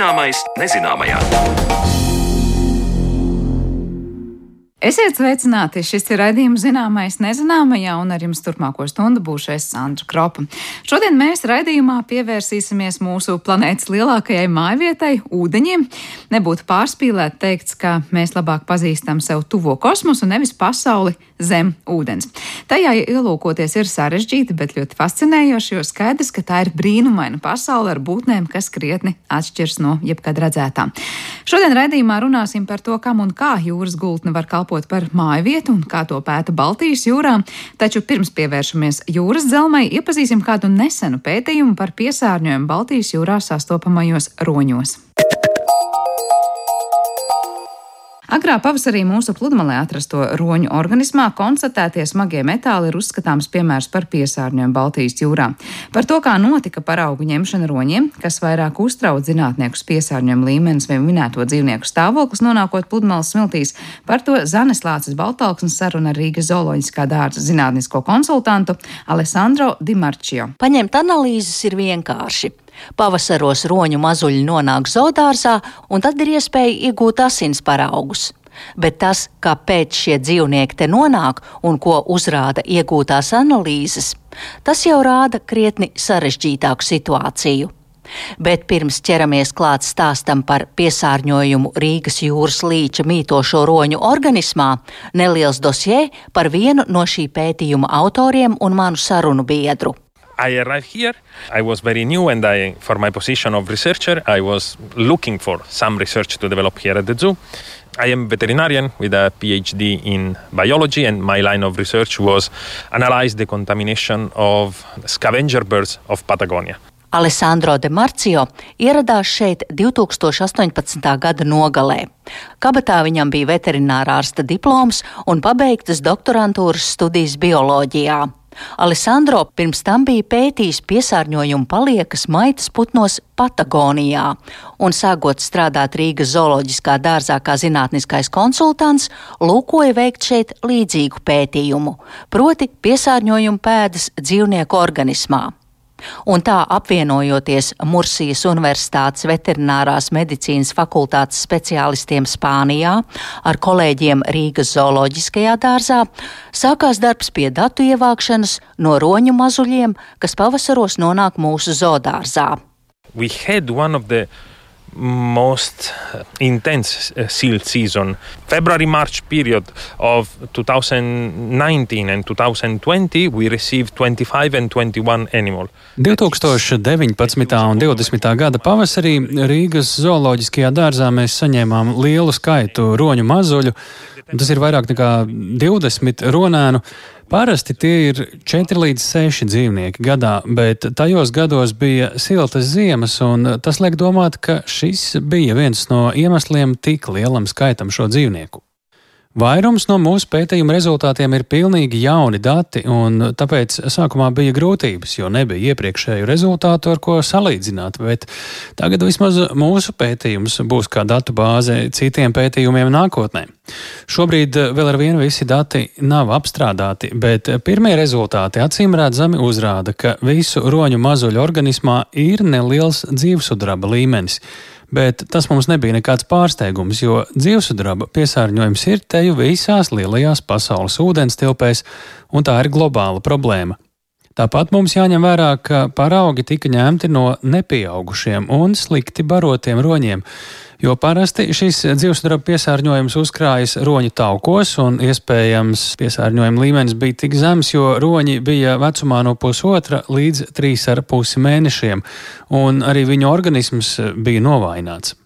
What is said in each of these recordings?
Zināmais nezināmajā. Esiet sveicināti! Šis ir raidījums zināmais nezināmajā, un ar jums turpmāko stundu būšu es Sandra Kropa. Šodien mēs raidījumā pievērsīsimies mūsu planētas lielākajai mājvietai - ūdeņiem. Nebūtu pārspīlēt teikts, ka mēs labāk pazīstam sev tuvo kosmosu, nevis pasauli zem ūdens. Tajā ielūkoties ir sarežģīti, bet ļoti fascinējoši, jo skaidrs, ka tā ir brīnumaina pasaule ar būtnēm, kas krietni atšķirs no jebkad redzētām. Šodien raidījumā runāsim par to, kam un kā jūras gultne var kalpot par māju vietu un kā to pēta Baltijas jūrā, taču pirms pievēršamies jūras dzelmai, iepazīsim kādu nesenu pētījumu par piesārņojumu Baltijas jūrā sastopamajos roņos. Agrā pavasarī mūsu pludmalē atrasto roņu organismā konstatētie smagie metāli ir uzskatāms piemērs par piesārņojumu Baltijas jūrā. Par to, kā notika paraugu ņemšana roņiem, kas vairāk uztrauc zinātniekus piesārņojuma līmenis vai minēto dzīvnieku stāvoklis nonākot pludmales smiltīs, par to Zanes Lācis Baltalksnes saruna ar Rīgas zooloģiskā dārza zinātnisko konsultantu Alessandro Dimarčio. Paņemt analīzes ir vienkārši. Pavasaros roņu mazuļi nonāk zoodārzā, un tad ir iespēja iegūt asins paraugus. Bet tas, kāpēc šie dzīvnieki te nonāk un ko uzrāda iegūtās analīzes, tas jau rāda krietni sarežģītāku situāciju. Bet pirms ķeramies klāt stāstam par piesārņojumu Rīgas jūras līča mītošo roņu organismā, neliels dosie par vienu no šī pētījuma autoriem un manu sarunu biedru. I arrived here. I was very new, and I, for my position of researcher, I was looking for some research to develop here at the zoo. I am veterinarian with a PhD in biology, and my line of research was analyze the contamination of scavenger birds of Patagonia. Alessandro de Marcio ieradās šeit 2018. gada nogalē. Kabatā viņam bija veterinārārsta diploms un pabeigtas doktorantūras studijas bioloģijā. Alessandro pirms tam bija pētījis piesārņojumu paliekas maitas putnos Patagonijā, un sākot strādāt Rīgas zooloģiskā dārzā kā zinātniskais konsultants, lūkoja veikt šeit līdzīgu pētījumu, proti piesārņojumu pēdas dzīvnieku organismā. Un tā apvienojoties Mursijas Universitātes veterinārās medicīnas fakultātes speciālistiem Spānijā ar kolēģiem Rīgas zooloģiskajā dārzā, sākās darbs pie datu ievākšanas no roņu mazuļiem, kas pavasaros nonāk mūsu zoodārzā. We had one of the most intense seal season. February March period of 2019 and 2020 we received 25 and 21 animal. 2019. un 20. gada pavasarī Rīgas zooloģiskajā dārzā mēs saņēmām lielu skaitu roņu mazuļu. Tas ir vairāk nekā 20 ronēnu. Parasti tie ir 4 līdz 6 dzīvnieki gadā, bet tajos gados bija siltas ziemas, un tas liek domāt, ka šis bija viens no iemesliem tik lielam skaitam šo dzīvnieku. Vairums no mūsu pētījuma rezultātiem ir pilnīgi jauni dati, un tāpēc sākumā bija grūtības, jo nebija iepriekšēju rezultātu, ar ko salīdzināt. Bet tagad vismaz mūsu pētījums būs kā datu bāze citiem pētījumiem nākotnē. Šobrīd vēl ar vienu visi dati nav apstrādāti, bet pirmie rezultāti acīm redzami uzrāda, ka visu roņu mazuļu organismā ir neliels dzīvesudraba līmenis. Bet tas mums nebija nekāds pārsteigums, jo dzīvesudraba piesārņojums ir teju visās lielajās pasaules ūdenstilpēs, un tā ir globāla problēma. Tāpat mums jāņem vērā, ka paraugi tika ņemti no nepieaugušiem un slikti barotiem roņiem jo parasti šis dzīvesudraba piesārņojums uzkrājas roņu taukos, un iespējams piesārņojuma līmenis bija tik zems, jo roņi bija vecumā no pusotra līdz trīs ar pusi mēnešiem, un arī viņu organisms bija novājināts.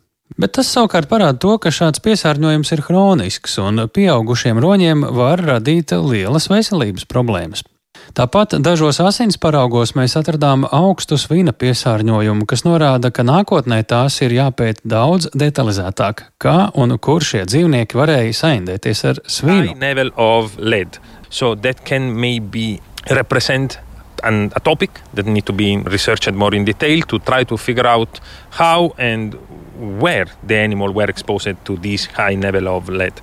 Bet tas savukārt parāda to, ka šāds piesārņojums ir hronisks, un pieaugušiem roņiem var radīt lielas veselības problēmas. Tāpat dažos asins paraugos mēs atradām augstu svina piesārņojumu, kas norāda, ka nākotnē tās ir jāpēta daudz detalizētāk, kā un kur šie dzīvnieki varēja saindēties ar svinu. So that can maybe represent an, a topic that need to be researched more in detail to try to figure out how and where the animal were exposed to this high level of lead.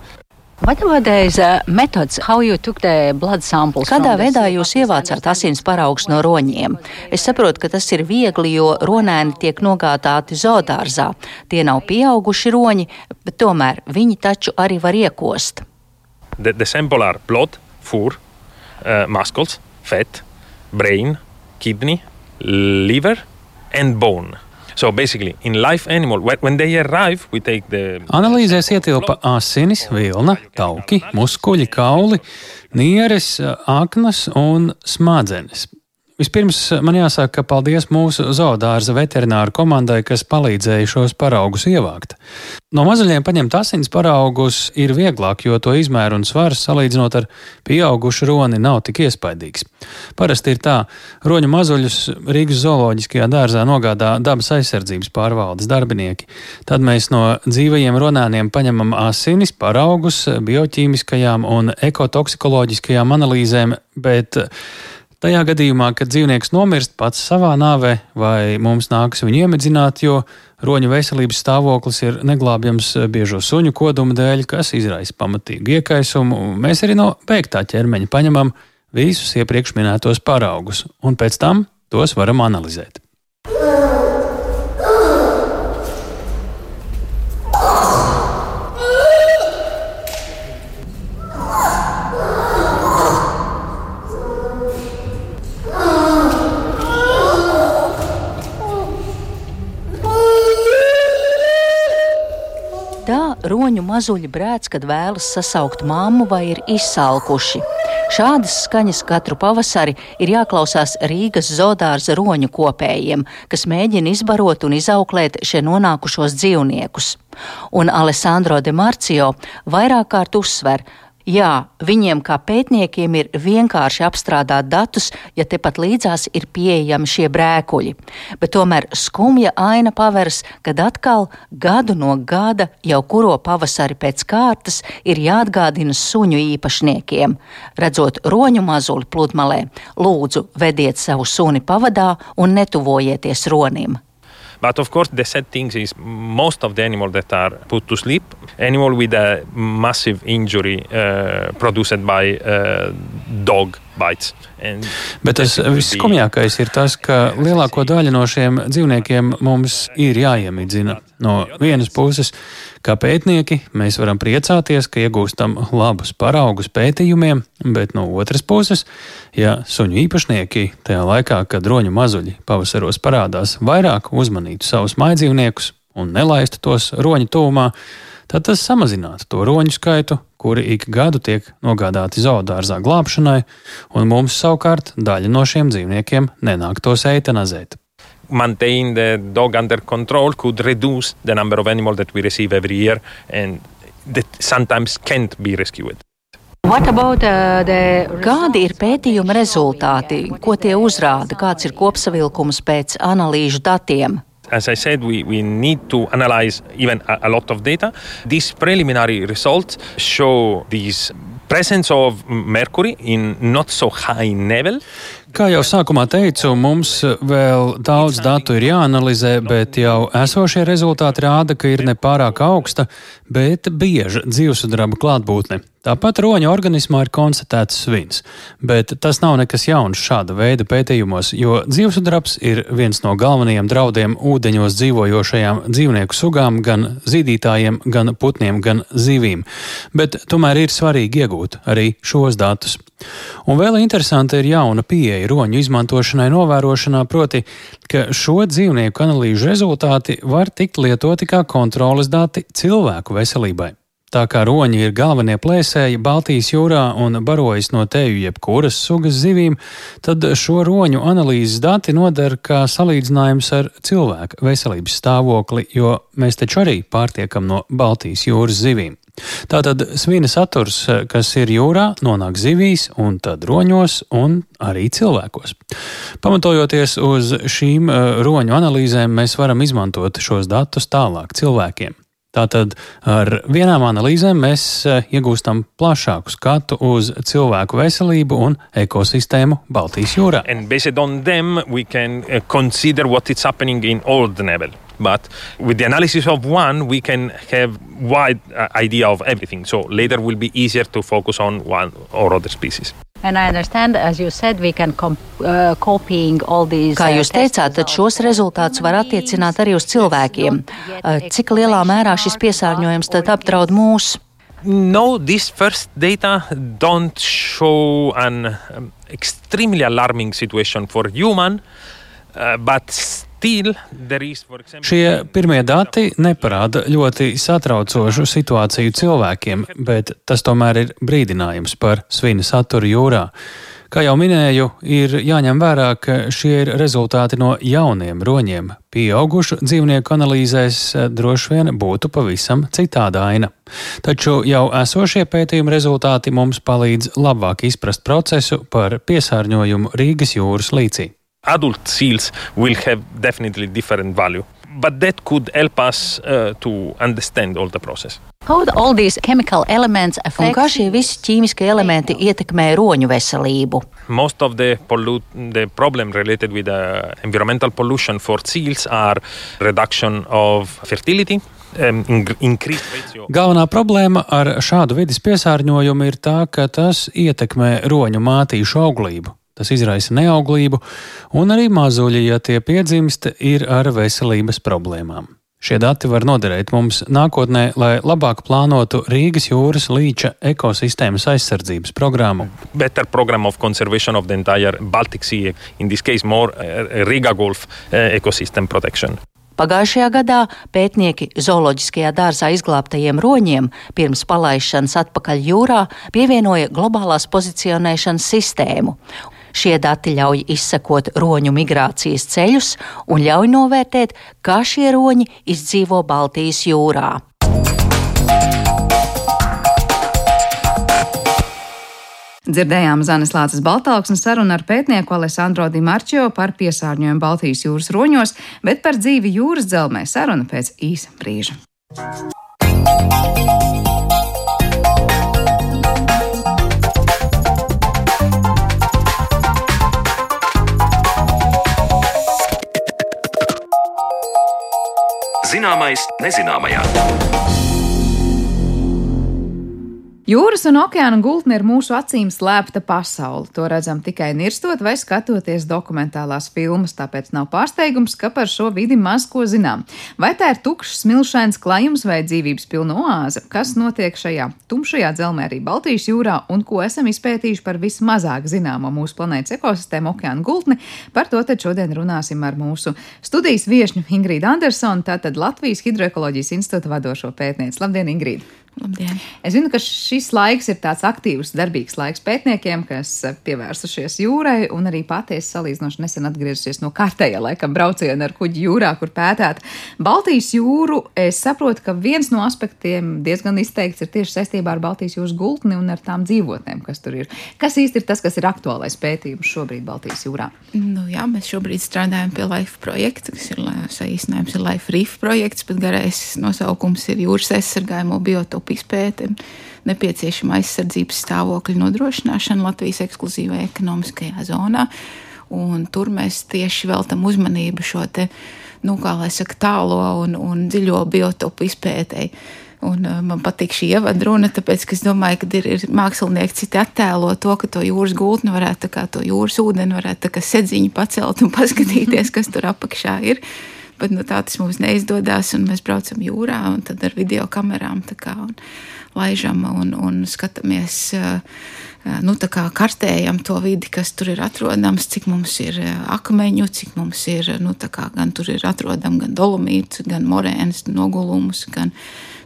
Kādā veidā jūs ievācāt asins paraugus no roņiem? Es saprotu, ka tas ir viegli, jo ronēni tiek nogādāti zoodārzā. Tie nav pieauguši roņi, bet tomēr viņi taču arī var iekost. The, the sample are blood, fur, uh, muscles, fat, brain, kidney, liver, and bone. So basically, in live animal, when they arrive, we take the. Analīzēs ietilpa asinis, vilna, tauki, muskuļi, kauli, nieres, aknas un smadzenes. Vispirms man jāsaka, ka paldies mūsu zoodārza veterināru komandai, kas palīdzēja šos paraugus ievākt. No mazuļiem paņemt asins paraugus ir vieglāk, jo to izmēru un svars salīdzinot ar pieaugušu roni nav tik iespaidīgs. Parasti ir tā, roņu mazuļus Rīgas zooloģiskajā dārzā nogādā dabas aizsardzības pārvaldes darbinieki. Tad mēs no dzīvajiem ronēniem paņemam asinis, paraugus, bioķīmiskajām un ekotoksikoloģiskajām analīzēm, bet Tajā gadījumā, kad dzīvnieks nomirst pats savā nāvē, vai mums nākas viņu iemedzināt, jo roņu veselības stāvoklis ir neglābjams biežo suņu koduma dēļ, kas izraisa pamatīgu iekaisumu, mēs arī no beigtā ķermeņa paņemam visus iepriekš minētos paraugus, un pēc tam tos varam analizēt. Roņu mazuļi brēc, kad vēlas sasaukt mammu vai ir izsalkuši. Šādas skaņas katru pavasari ir jāklausās Rīgas zodārza roņu kopējiem, kas mēģina izbarot un izauklēt šie nonākušos dzīvniekus. Un Alessandro de Marcio vairāk kārt uzsver, Jā, viņiem kā pētniekiem ir vienkārši apstrādāt datus, ja tepat līdzās ir pieejami šie brēkuļi. Bet tomēr skumja aina paveras, kad atkal gadu no gada, jau kuro pavasari pēc kārtas, ir jāatgādina suņu īpašniekiem. Redzot roņu mazuli pludmalē, lūdzu, vediet savu suni pavadā un netuvojieties ronim. But of course, the sad thing is most of the animals that are put to sleep, animal with a massive injury uh, produced by uh, dog bites. And Bet tas visskumjākais ir tas, ka lielāko daļu no šiem dzīvniekiem mums ir jāiemidzina. No vienas puses, Kā pētnieki mēs varam priecāties, ka iegūstam labus paraugus pētījumiem, bet no otras puses, ja suņu īpašnieki tajā laikā, kad roņu mazuļi pavasaros parādās, vairāk uzmanītu savus maidzīvniekus un nelaistu tos roņu tūmā, tad tas samazinātu to roņu skaitu, kuri ik gadu tiek nogādāti zoodārzā glābšanai, un mums savukārt daļa no šiem dzīvniekiem nenāktos eitanazēt maintain the dog under control could reduce the number of animals that we receive every year and that sometimes can't be rescued. About, uh, the... Kādi ir pētījuma rezultāti, ko tie uzrāda, kāds ir kopsavilkums pēc analīžu datiem? As I said, we, we need to analyze even a, a lot of data. These preliminary results show this presence of mercury in not so high level. Kā jau sākumā teicu, mums vēl daudz datu ir jāanalizē, bet jau esošie rezultāti rāda, ka ir nepārāk augsta, bet bieža dzīvesudraba klātbūtne. Tāpat roņa organismā ir konstatēts svins, bet tas nav nekas jauns šāda veida pētījumos, jo dzīvesudrabs ir viens no galvenajiem draudiem ūdeņos dzīvojošajām dzīvnieku sugām, gan zīdītājiem, gan putniem, gan zivīm. Bet tomēr ir svarīgi iegūt arī šos datus. Un vēl interesanta ir jauna pieeja roņu izmantošanai novērošanā, proti, ka šo dzīvnieku analīžu rezultāti var tikt lietoti kā kontroles dati cilvēku veselībai. Tā kā roņi ir galvenie plēsēji Baltijas jūrā un barojas no teju jebkuras sugas zivīm, tad šo roņu analīzes dati noder kā salīdzinājums ar cilvēka veselības stāvokli, jo mēs taču arī pārtiekam no Baltijas jūras zivīm. Tātad svina saturs, kas ir jūrā, nonāk zivīs, un tad roņos, un arī cilvēkos. Pamatojoties uz šīm eh, roņu analīzēm, mēs varam izmantot šos datus tālāk cilvēkiem. Tātad ar vienām analīzēm mēs eh, iegūstam plašāku skatu uz cilvēku veselību un ekosistēmu Baltijas jūrā. Them, but with the analysis of one, we can have wide uh, idea of everything. So later will be easier to focus on one or other species. And I understand, as you said, com, uh, Kā jūs uh, teicāt, tad šos rezultātus var attiecināt arī uz cilvēkiem. Uh, cik lielā mērā šis piesārņojums tad apdraud mūs? No, this first data don't show an um, extremely alarming situation for human, uh, but Šie pirmie dati neparāda ļoti satraucošu situāciju cilvēkiem, bet tas tomēr ir brīdinājums par svina saturu jūrā. Kā jau minēju, ir jāņem vērā, ka šie ir rezultāti no jauniem roņiem. Pieaugušu dzīvnieku analīzēs droši vien būtu pavisam citāda aina. Taču jau esošie pētījuma rezultāti mums palīdz labāk izprast procesu par piesārņojumu Rīgas jūras līcī adult seals will have definitely different value. But that could help us uh, to understand all the process. Un kā šie visi ķīmiskie elementi ietekmē roņu veselību? Most of the, pollute, the problem related with uh, environmental pollution for seals are reduction of fertility, um, Galvenā problēma ar šādu vidas piesārņojumu ir tā, ka tas ietekmē roņu mātīšu auglību. Tas izraisa neauglību, un arī mazuļi, ja tie piedzimst, ir ar veselības problēmām. Šie dati var noderēt mums nākotnē, lai labāk plānotu Rīgas jūras līča ekosistēmas aizsardzības programmu. Better program of conservation of the entire Baltic Sea, in this case more uh, Riga Gulf uh, ecosystem protection. Pagājušajā gadā pētnieki zooloģiskajā dārzā izglābtajiem roņiem pirms palaišanas atpakaļ jūrā pievienoja globālās pozicionēšanas sistēmu Šie dati ļauj izsekot roņu migrācijas ceļus un ļauj novērtēt, kā šie roņi izdzīvo Baltijas jūrā. Dzirdējām Zanes Lācis Baltāksnes sarunu ar pētnieku Alessandro Di Marčio par piesārņojumu Baltijas jūras roņos, bet par dzīvi jūras dzelzmē saruna pēc īsa brīža. Zināmais nezināmajā. Jūras un okeāna gultne ir mūsu acīm slēpta pasaule. To redzam tikai nirstot vai skatoties dokumentālās filmas, tāpēc nav pārsteigums, ka par šo vidi maz ko zinām. Vai tā ir tukšs, smilšains klajums vai dzīvības pilna oāze? Kas notiek šajā tumšajā dzelzmē arī Baltijas jūrā un ko esam izpētījuši par vismazāk zināmo mūsu planētas ekosistēmu okeāna gultni? Par to tad šodien runāsim ar mūsu studijas viešņu Ingrīdu Andersonu, tātad Latvijas Hidroekoloģijas institūta vadošo pētnieci. Labdien, Ingrīda! Labdien. Es zinu, ka šis laiks ir tāds aktīvs, darbīgs laiks pētniekiem, kas pievērsušies jūrai, un arī patiesi salīdzinoši nesen atgriezusies no kārtējā laikam brauciena ar kuģi jūrā, kur pētāt Baltijas jūru. Es saprotu, ka viens no aspektiem diezgan izteikts ir tieši saistībā ar Baltijas jūras gultni un ar tām dzīvotnēm, kas tur ir. Kas īsti ir tas, kas ir aktuālais pētījums šobrīd Baltijas jūrā? Nu, jā, mēs šobrīd strādājam pie LIFE projekta, kas ir saīsinājums ir LIFE RIF projekts, bet garais nosaukums ir jūras aizsargājumu biotopu izpēte un nepieciešama aizsardzības stāvokļa nodrošināšana Latvijas ekskluzīvajā ekonomiskajā zonā. Un tur mēs tieši veltam uzmanību šo te, nu, kā lai saka, tālo un, un dziļo biotopu izpētēji. Un, uh, man patīk šī ievadruna, tāpēc es domāju, ka ir, ir mākslinieki citi attēlo to, ka to jūras gultni varētu, kā to jūras ūdeni varētu kā sedziņu pacelt un paskatīties, kas tur apakšā ir bet nu, tā tas mums neizdodas. Mēs braucam jūrā un tad ar video kamerām kā, un laižam un, un skatāmies. Nu, kā kartējam to vidi, kas tur ir atrodams, cik mums ir akmeņu, cik mums ir, nu, kā, gan tur ir atrodams gan dolomīts, gan morēns, nogulumus, gan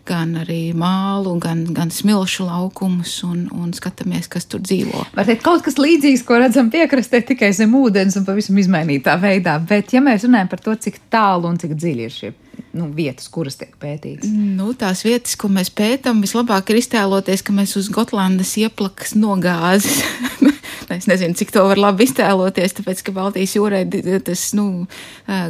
gan arī mālu, gan, gan smilšu laukumus un, un skatāmies, kas tur dzīvo. Var teikt, kaut kas līdzīgs, ko redzam piekrastē tikai zem ūdens un pavisam izmainītā veidā. Bet, ja mēs runājam par to, cik tālu un cik dziļi ir šie nu, vietas, kuras tiek pētītas? Nu, tās vietas, ko mēs pētām, vislabāk ir iztēloties, ka mēs uz Gotlandas ieplakas nogāzes. Es nezinu, cik to var labi iztēloties, tāpēc, ka Baltijas jūrē tas nu,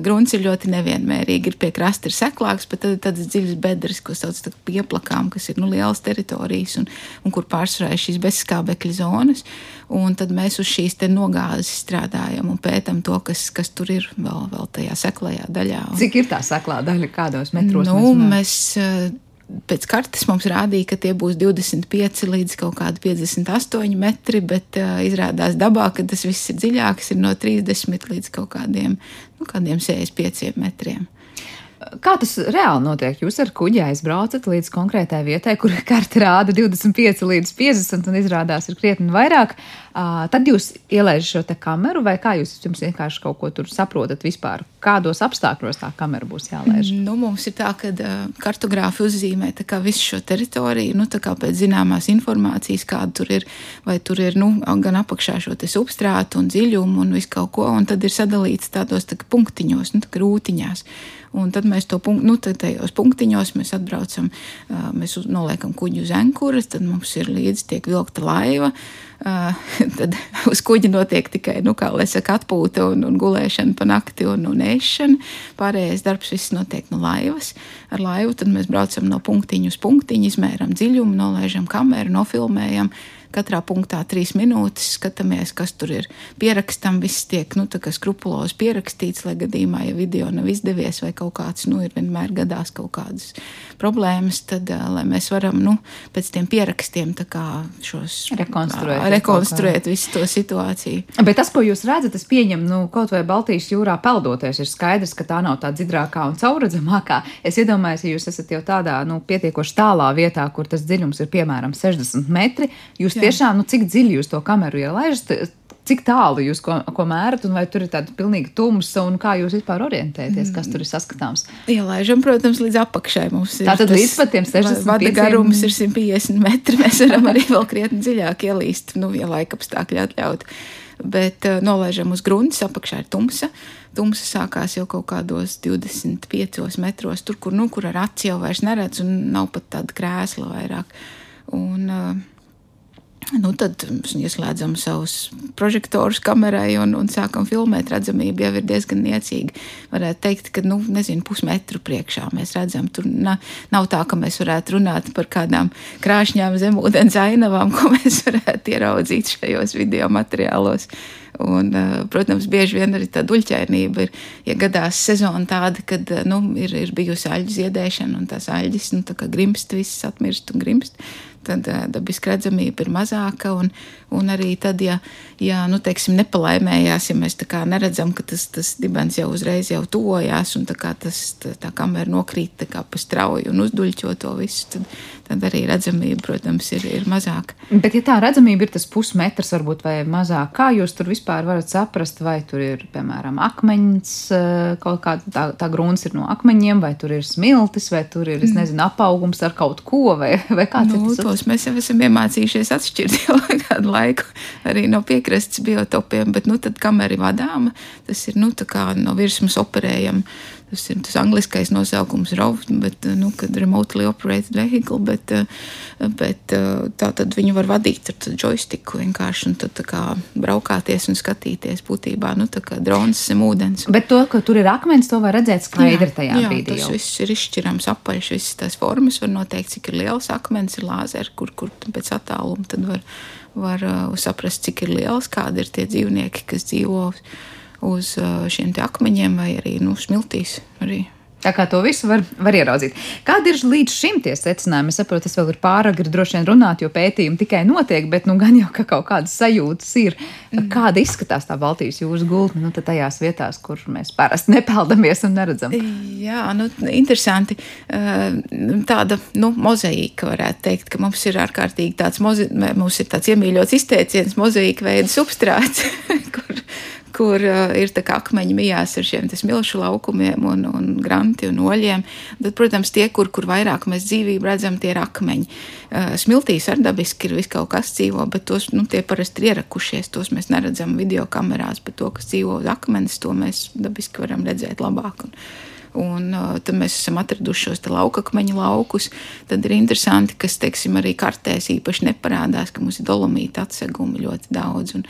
grunts ir ļoti nevienmērīgi. Ir pie krasta ir seklāks, bet tad ir tādas dziļas bedres, ko sauc par pieplakām, kas ir nu, lielas teritorijas un, un kur pārsvarā ir šīs bezskābekļa zonas. Un tad mēs uz šīs nogāzes strādājam un pētām to, kas, kas tur ir vēl, vēl tajā seklajā daļā. Un, Cik ir tā seklā daļa, kādos metros? Nu, mēs, mēs pēc kartes mums rādīja, ka tie būs 25 līdz kaut kādi 58 metri, bet uh, izrādās dabā, ka tas viss ir dziļāks, ir no 30 līdz kaut kādiem, nu, kādiem 65 metriem. Kā tas reāli notiek? Jūs ar kuģi aizbraucat līdz konkrētai vietai, kur karte rāda 25 līdz 50 un izrādās ir krietni vairāk. Uh, tad jūs ielaižat šo kameru, vai kā jūs vienkārši kaut ko tur saprotat vispār? Kādos apstākļos tā kamera būs jālaiž? Nu, mums ir tā, ka uh, kartogrāfi uzzīmē kā, visu šo teritoriju, nu, kā pēc zināmās informācijas, kāda tur ir, vai tur ir nu, gan apakšā šo substrātu un dziļumu un visu kaut ko, un tad ir sadalīts tādos tā, punktiņos, nu, tā, rūtiņās. Un tad mēs to punktu, nu, tajos punktiņos mēs atbraucam, mēs noliekam kuģi uz ankuras, tad mums ir līdzi tiek vilkta laiva. Tad uz kuģa notiek tikai, nu, kā lai saka, atpūta un, un gulēšana pa nakti un, un ēšana. Pārējais darbs viss notiek no laivas. Ar laivu tad mēs braucam no punktiņa uz punktiņu, izmēram dziļumu, nolaižam kameru, nofilmējam katrā punktā trīs minūtes, skatāmies, kas tur ir. Pierakstam, viss tiek nu, skrupulozi pierakstīts, lai gadījumā, ja video nav izdevies vai kaut kāds, nu, ir vienmēr gadās kaut kādas problēmas, tad, lai mēs varam, nu, pēc tiem pierakstiem šos rekonstruēt, rekonstruēt visu to situāciju. Bet tas, ko jūs redzat, es pieņemu, nu, kaut vai Baltijas jūrā peldoties, ir skaidrs, ka tā nav tā dzidrākā un caurredzamākā. Es iedomājos, ja jūs esat jau tādā, nu, pietiekoši tālā vietā, kur tas dziļums ir piemēram 60 metri, jūs Jā tiešām, nu, cik dziļi jūs to kameru ielaižat? Cik tālu jūs ko, ko mērat, un vai tur ir tāda pilnīga tumsa, un kā jūs vispār orientējaties, kas tur ir saskatāms? Ielaižam, protams, līdz apakšai mums ir. Tātad līdz pat tiem 60 vada garums ir 150 metri. Mēs varam arī vēl krietni dziļāk ielīst, nu, ja laika apstākļi atļaut. Bet uh, nolaižam uz grunts, apakšā ir tumsa. Tumsa sākās jau kaut kādos 25 metros, tur, kur, nu, kur ar aci jau vairs neredz, un nav pat tāda krēsla vairāk. Un, uh, Nu, tad ieslēdzam savus prožektorus kamerai un, un sākam filmēt. Redzamība jau ir diezgan niecīga. Varētu teikt, ka nu, nezinu, pusmetru priekšā mēs redzam. Tur na, nav tā, ka mēs varētu runāt par kādām krāšņām zemūdens ainavām, ko mēs varētu ieraudzīt šajos video materiālos. Un, protams, bieži vien arī tā duļķainība ir, ja gadās sezona tāda, kad nu, ir, ir bijusi aļģu ziedēšana un tās aļģis nu, tā grimst, viss atmirst un grimst tad dabiska redzamība ir mazāka. Un, un arī tad, ja, ja nu, teiksim, nepalaimējās, ja mēs neredzam, ka tas, tas dibens jau uzreiz jau tuvojās, un tā, tas, tā, tā kamera nokrīt pa strauju un uzduļķo to visu, tad, tad arī redzamība, protams, ir, ir mazāka. Bet, ja tā redzamība ir tas pusmetrs, varbūt vai mazāk, kā jūs tur vispār varat saprast, vai tur ir, piemēram, akmeņs, kaut kāda tā, tā grūns ir no akmeņiem, vai tur ir smiltis, vai tur ir, es mm. nezinu, apaugums ar kaut ko, vai, vai kāds nu, ir tas? Tos mēs jau esam iemācījušies atšķirt jau kādu laiku arī no piekrastes biotopiem, bet nu tad kamera ir vadāma, tas ir nu tā kā no virsmas operējama Tas ir tas angliskais nosaukums ROV, bet, nu, kad remotely operated vehicle, bet, bet tā tad viņu var vadīt ar joystiku vienkārši un tad tā kā braukāties un skatīties būtībā, nu, tā kā drons zem ūdens. Bet to, ka tur ir akmens, to var redzēt skaidri tajā jā, brīdī. Tas jau. viss ir izšķirams apaļš, visas tās formas var noteikt, cik ir liels akmens, ir lāzeri, kur, kur pēc attāluma tad var, var uh, saprast, cik ir liels, kādi ir tie dzīvnieki, kas dzīvo uz šiem akmeņiem vai arī nu, smiltīs. Arī. Tā kā to visu var, var ieraudzīt. Kādi ir līdz šim tie secinājumi? Es saprotu, tas vēl ir pāragri droši vien runāt, jo pētījumi tikai notiek, bet nu gan jau ka kaut kādas sajūtas ir. Mm. Kāda izskatās tā Baltijas jūras gultne nu, tajās vietās, kur mēs parasti nepeldamies un neredzam? Jā, nu, interesanti. Tāda nu, mozaīka varētu teikt, ka mums ir ārkārtīgi tāds, mozi, mums ir tāds iemīļots izteiciens, mozaīka veida substrāts, kur kur uh, ir akmeņi mijās ar šiem smilšu laukumiem un, un granti un oļiem. Tad, protams, tie, kur, kur vairāk mēs dzīvību redzam, tie ir akmeņi. Uh, smiltīs ar dabiski ir viss kaut kas dzīvo, bet tos nu, tie parasti ir ierakušies. Tos mēs neredzam video kamerās, bet to, kas dzīvo uz akmens, to mēs dabiski varam redzēt labāk. Un, Un uh, tad mēs esam atraduši šos laukakmeņu laukus. Tad ir interesanti, kas, teiksim, arī kartēs īpaši neparādās, ka mums ir dolomīta atsegumi ļoti daudz. Un,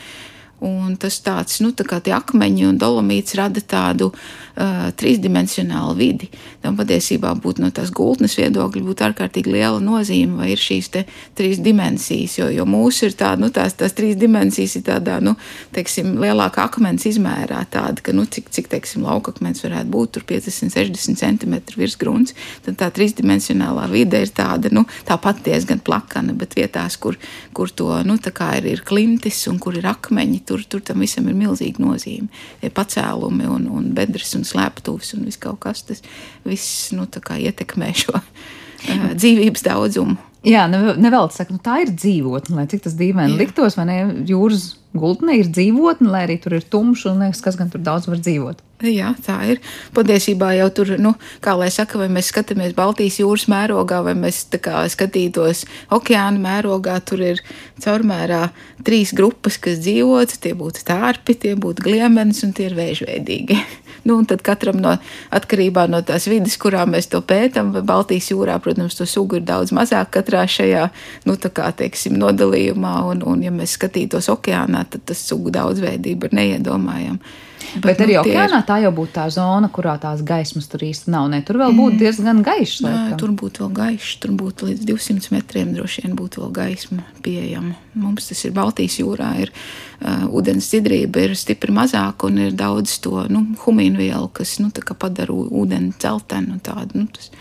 Un tas tāds, nu, tā kā tie akmeņi un dolomīts rada tādu uh, trīsdimensionālu vidi. Tam patiesībā būtu no tās gultnes viedokļa būtu ārkārtīgi liela nozīme, vai ir šīs te trīs dimensijas, jo, jo mūsu ir tāda, nu, tās, tās trīs dimensijas ir tādā, nu, teiksim, lielākā akmens izmērā tāda, ka, nu, cik, cik, teiksim, laukakmens varētu būt tur 50, 60 cm virs grunts, tad tā trīsdimensionālā vide ir tāda, nu, tāpat diezgan plakana, bet vietās, kur, kur to, nu, tā kā ir, ir klintis un kur ir akmeņi, tur, tur tam visam ir milzīga nozīme. Tie pacēlumi un, un bedres un slēptuvs un viss kaut kas, tas viss nu, ietekmē šo uh, dzīvības daudzumu. Jā, nevēl saka, nu, tā ir dzīvotne, lai cik tas dīvaini liktos, vai ne? Jūras gultne ir dzīvotne, lai arī tur ir tumšs un liekas, kas gan tur daudz var dzīvot. Jā, tā ir. Patiesībā jau tur, nu, kā lai saka, vai mēs skatāmies Baltijas jūras mērogā, vai mēs kā, skatītos okeāna mērogā, tur ir caurmērā trīs grupas, kas dzīvotu. Tie būtu tārpi, tie būtu gliemenis un tie ir vēžveidīgi. Nu, un tad katram no atkarībā no tās vidas, kurā mēs to pētām, vai Baltijas jūrā, protams, to sugu ir daudz mazāk katrā šajā, nu, tā kā, teiksim, nodalījumā, un, un ja mēs skatītos okeānā, tad tas sugu daudzveidība ir neiedomājama. Bet, bet arī nu, okeānā ir... tā jau būtu tā zona, kurā tās gaismas tur īsti nav. Ne? Tur vēl būtu mm. diezgan gaišs. Nē, tur būtu vēl gaišs, tur būtu līdz 200 metriem droši vien būtu vēl gaisma pieejama. Mums tas ir Baltijas jūrā, ir uh, ūdens sidrība, ir stipri mazāk un ir daudz to nu, humīnu vielu, kas nu, padara ūdeni celtenu un tādu. Nu, tas,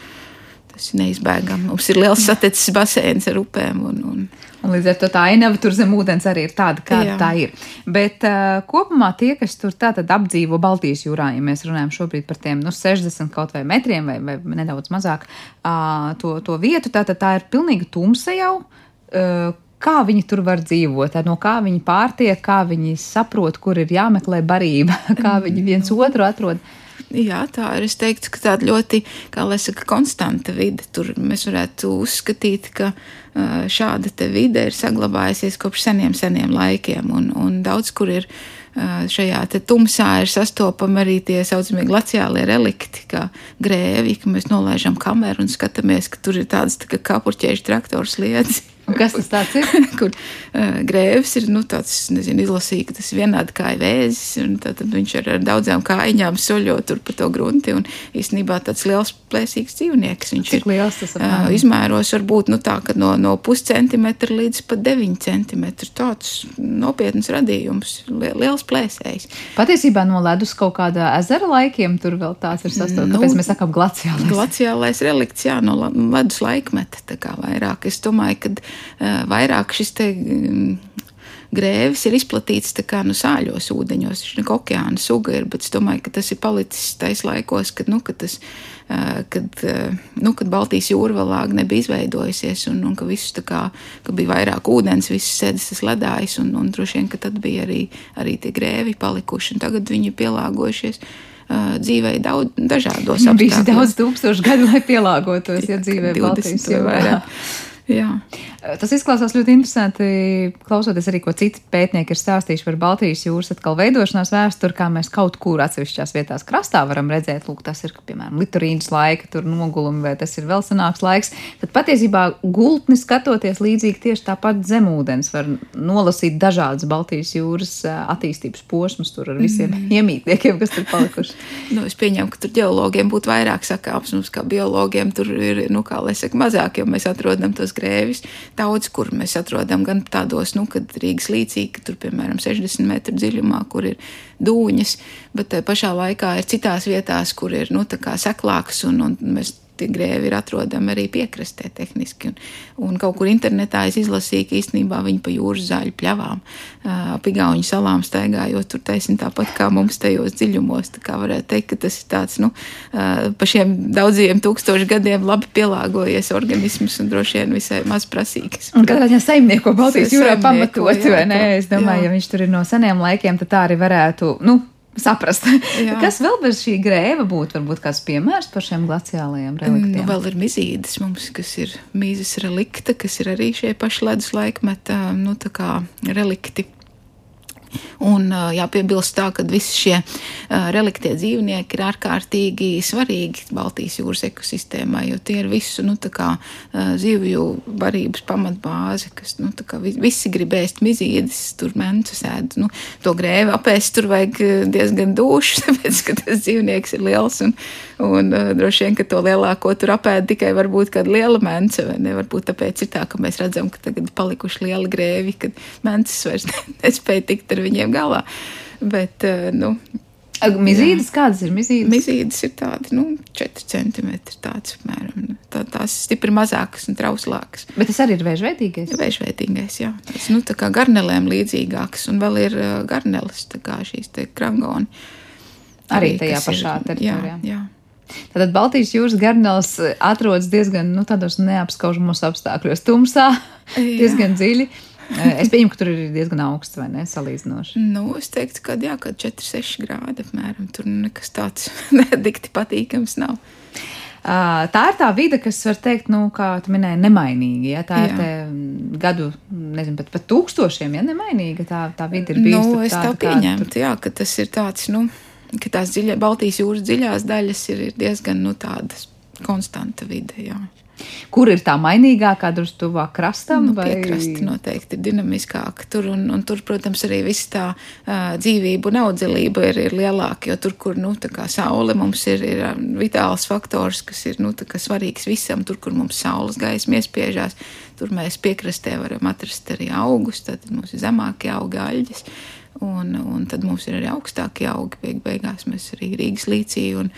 Tas ir neizbēgami. Mums ir liels saticis basēns ar upēm. Un, un... Un līdz ar to tā ainava tur zem ūdens arī ir tāda, kāda Jā. tā ir. Bet uh, kopumā tie, kas tur tātad apdzīvo Baltijas jūrā, ja mēs runājam šobrīd par tiem nu, 60 kaut vai metriem vai, vai nedaudz mazāk uh, to, to vietu, tātad tā ir pilnīgi tumsa jau. Uh, kā viņi tur var dzīvot, no kā viņi pārtiek, kā viņi saprot, kur ir jāmeklē barība, kā viņi viens otru atrod. Jā, tā ir. Es teiktu, ka tāda ļoti, kā lai saka, konstanta vide. Tur mēs varētu uzskatīt, ka šāda vide ir saglabājusies kopš seniem, seniem laikiem. Un, un daudz kur ir šajā tumsā ir sastopami arī tie saucamie glaciālie relikti, kā grēvi, ka mēs nolaižam kameru un skatāmies, ka tur ir tādas tā kā kapurķēžu traktors lietas. Kas tas ir? Kur uh, grēvis ir nu, tāds, nezinu, izlasīja, ka tas ir vienādi kā vēzis, tad, viņš ar, ar daudzām kājām soļo tur pa to grunti, un īstenībā tāds liels plēsīgs dzīvnieks. Viņš Cik ir liels tas ir? Uh, izmēros varbūt nu, tā, no, no puscentimetra līdz pat deviņi centimetri. Tāds nopietns radījums, liels plēsējs. Patiesībā no ledus kaut kāda ezera laikiem tur vēl tāds ir sastāvs, nu, kāpēc mēs sakām glaciālais. Glaciālais relikts, jā, no ledus laikmeta tā kā vairāk. Es domāju, ka vairāk šis te grēvis ir izplatīts nu, sāļos ūdeņos. Viņš ir okeāna suga, ir, bet es domāju, ka tas ir palicis tais laikos, kad, nu, kad, tas, kad, nu, kad Baltijas jūra vēl lāga nebija izveidojusies, un, un ka, visus, kā, ka bija vairāk ūdens, visas sēdes tas ledājs, un, un droši vien, ka tad bija arī, arī tie grēvi palikuši, un tagad viņi ir pielāgojušies dzīvē daudz dažādos apstākļos. Bija daudz tūkstošu gadu, lai pielāgotos, ja dzīvē Baltijas jūrā. Jā. Tas izklausās ļoti interesanti, klausoties arī, ko citi pētnieki ir stāstījuši par Baltijas jūras atkal veidošanās vēsturi, kā mēs kaut kur atsevišķās vietās krastā varam redzēt, lūk, tas ir, piemēram, liturīnas laika, tur nogulumi, vai tas ir vēl senāks laiks. Tad patiesībā gultni skatoties līdzīgi tieši tāpat zemūdens var nolasīt dažādas Baltijas jūras attīstības posmus tur ar visiem mm. iemītniekiem, kas tur palikuši. nu, es pieņemu, ka tur ģeologiem būtu vairāk sakāms, mums kā biologiem tur ir, nu, kā lai saka, mazāk, jo mēs atrodam tos grēvis. Daudz, kur mēs atrodam gan tādos, nu, kad Rīgas līcī, ka tur, piemēram, 60 metru dziļumā, kur ir dūņas, bet pašā laikā ir citās vietās, kur ir, nu, tā kā seklāks un, un mēs tie grēvi ir atrodami arī piekrastē tehniski. Un, un kaut kur internetā es izlasīju, ka īstenībā viņi pa jūras zāļu pļavām, ap Igauņu salām staigājot tur taisni tāpat kā mums tajos dziļumos. Tā kā varētu teikt, ka tas ir tāds, nu, pa šiem daudziem tūkstošu gadiem labi pielāgojies organisms un droši vien visai maz prasīgs. Un katrā ziņā saimnieko Baltijas jūrā pamatot, vai ne? Es domāju, jā. ja viņš tur ir no seniem laikiem, tad tā arī varētu, nu, saprast. Jā. Kas vēl bez šī grēva būtu? Varbūt kāds piemērs par šiem glaciālajiem reliktiem? Nu, vēl ir mizīdes mums, kas ir mīzes relikta, kas ir arī šie paši ledus laikmeta, nu, tā kā relikti. Un jāpiebilst tā, ka visi šie reliktie dzīvnieki ir ārkārtīgi svarīgi Baltijas jūras ekosistēmai, jo tie ir visu nu, kā, zivju barības pamatbāze, kas nu, kā, visi grib ēst mizīdes, tur mentus ēd. Nu, to grēvi apēst tur vajag diezgan dūši, tāpēc, ka tas dzīvnieks ir liels un, un droši vien, ka to lielāko tur apēd tikai varbūt kāda liela mensa, vai ne? Varbūt tāpēc ir tā, ka mēs redzam, ka tagad palikuši lieli grēvi, kad mentas vairs nespēja tikt ar viņiem galā. Bet, eh, nu, Mizītes, kādas ir mizītes? Mizītes ir tādas, nu, 4 centimetri tāds apmēram. Tā, tās stipri mazākas un trauslākas. Bet tas arī ir vēžveidīgais? Vēžveidīgais, jā. Tas, nu, tā kā garnelēm līdzīgāks un vēl ir uh, garneles, tā kā šīs te krangoni. Arī, arī tajā pašā ir, teritorijā. Jā, jā. Tātad Baltijas jūras garnēls atrodas diezgan nu, tādos neapskaužamos apstākļos, tumsā, diezgan dziļi. Eh, es pieņemu, ka tur ir diezgan augsts, vai ne? Salīdzinoši. Nu, es teiktu, ka jā, kad 4-6 grādi apmēram tur nekas tāds nedikti patīkams nav. Uh, tā ir tā vide, kas, var teikt, nu, kā tu minēji, nemainīga. Ja? Tā jā. ir te, gadu, nezinu, pat, pat tūkstošiem, ja nemainīga. Tā, tā vide ir bijusi. Nu, es tā, tā pieņemtu, tā... jā, ka tas ir tāds, nu, ka tās dziļa, Baltijas jūras dziļās daļas ir, ir diezgan, nu, tādas konstanta vide, jā. Kur ir tā mainīgākā, drusku tuvāk krastam? Nu, vai... Krasta noteikti ir dinamiskāka. Tur, un, un tur, protams, arī viss tā uh, dzīvība un audzelība ir, ir lielāka. Jo tur, kur nu, saule mums ir, ir vitāls faktors, kas ir nu, svarīgs visam, tur, kur mums saules gaisma iespiežās, tur mēs piekrastē varam atrast arī augus. Tad mums ir zemākie augi, aļģes. Un, un tad mums ir arī augstākie augi. Beig, beigās mēs arī Rīgas līcī un,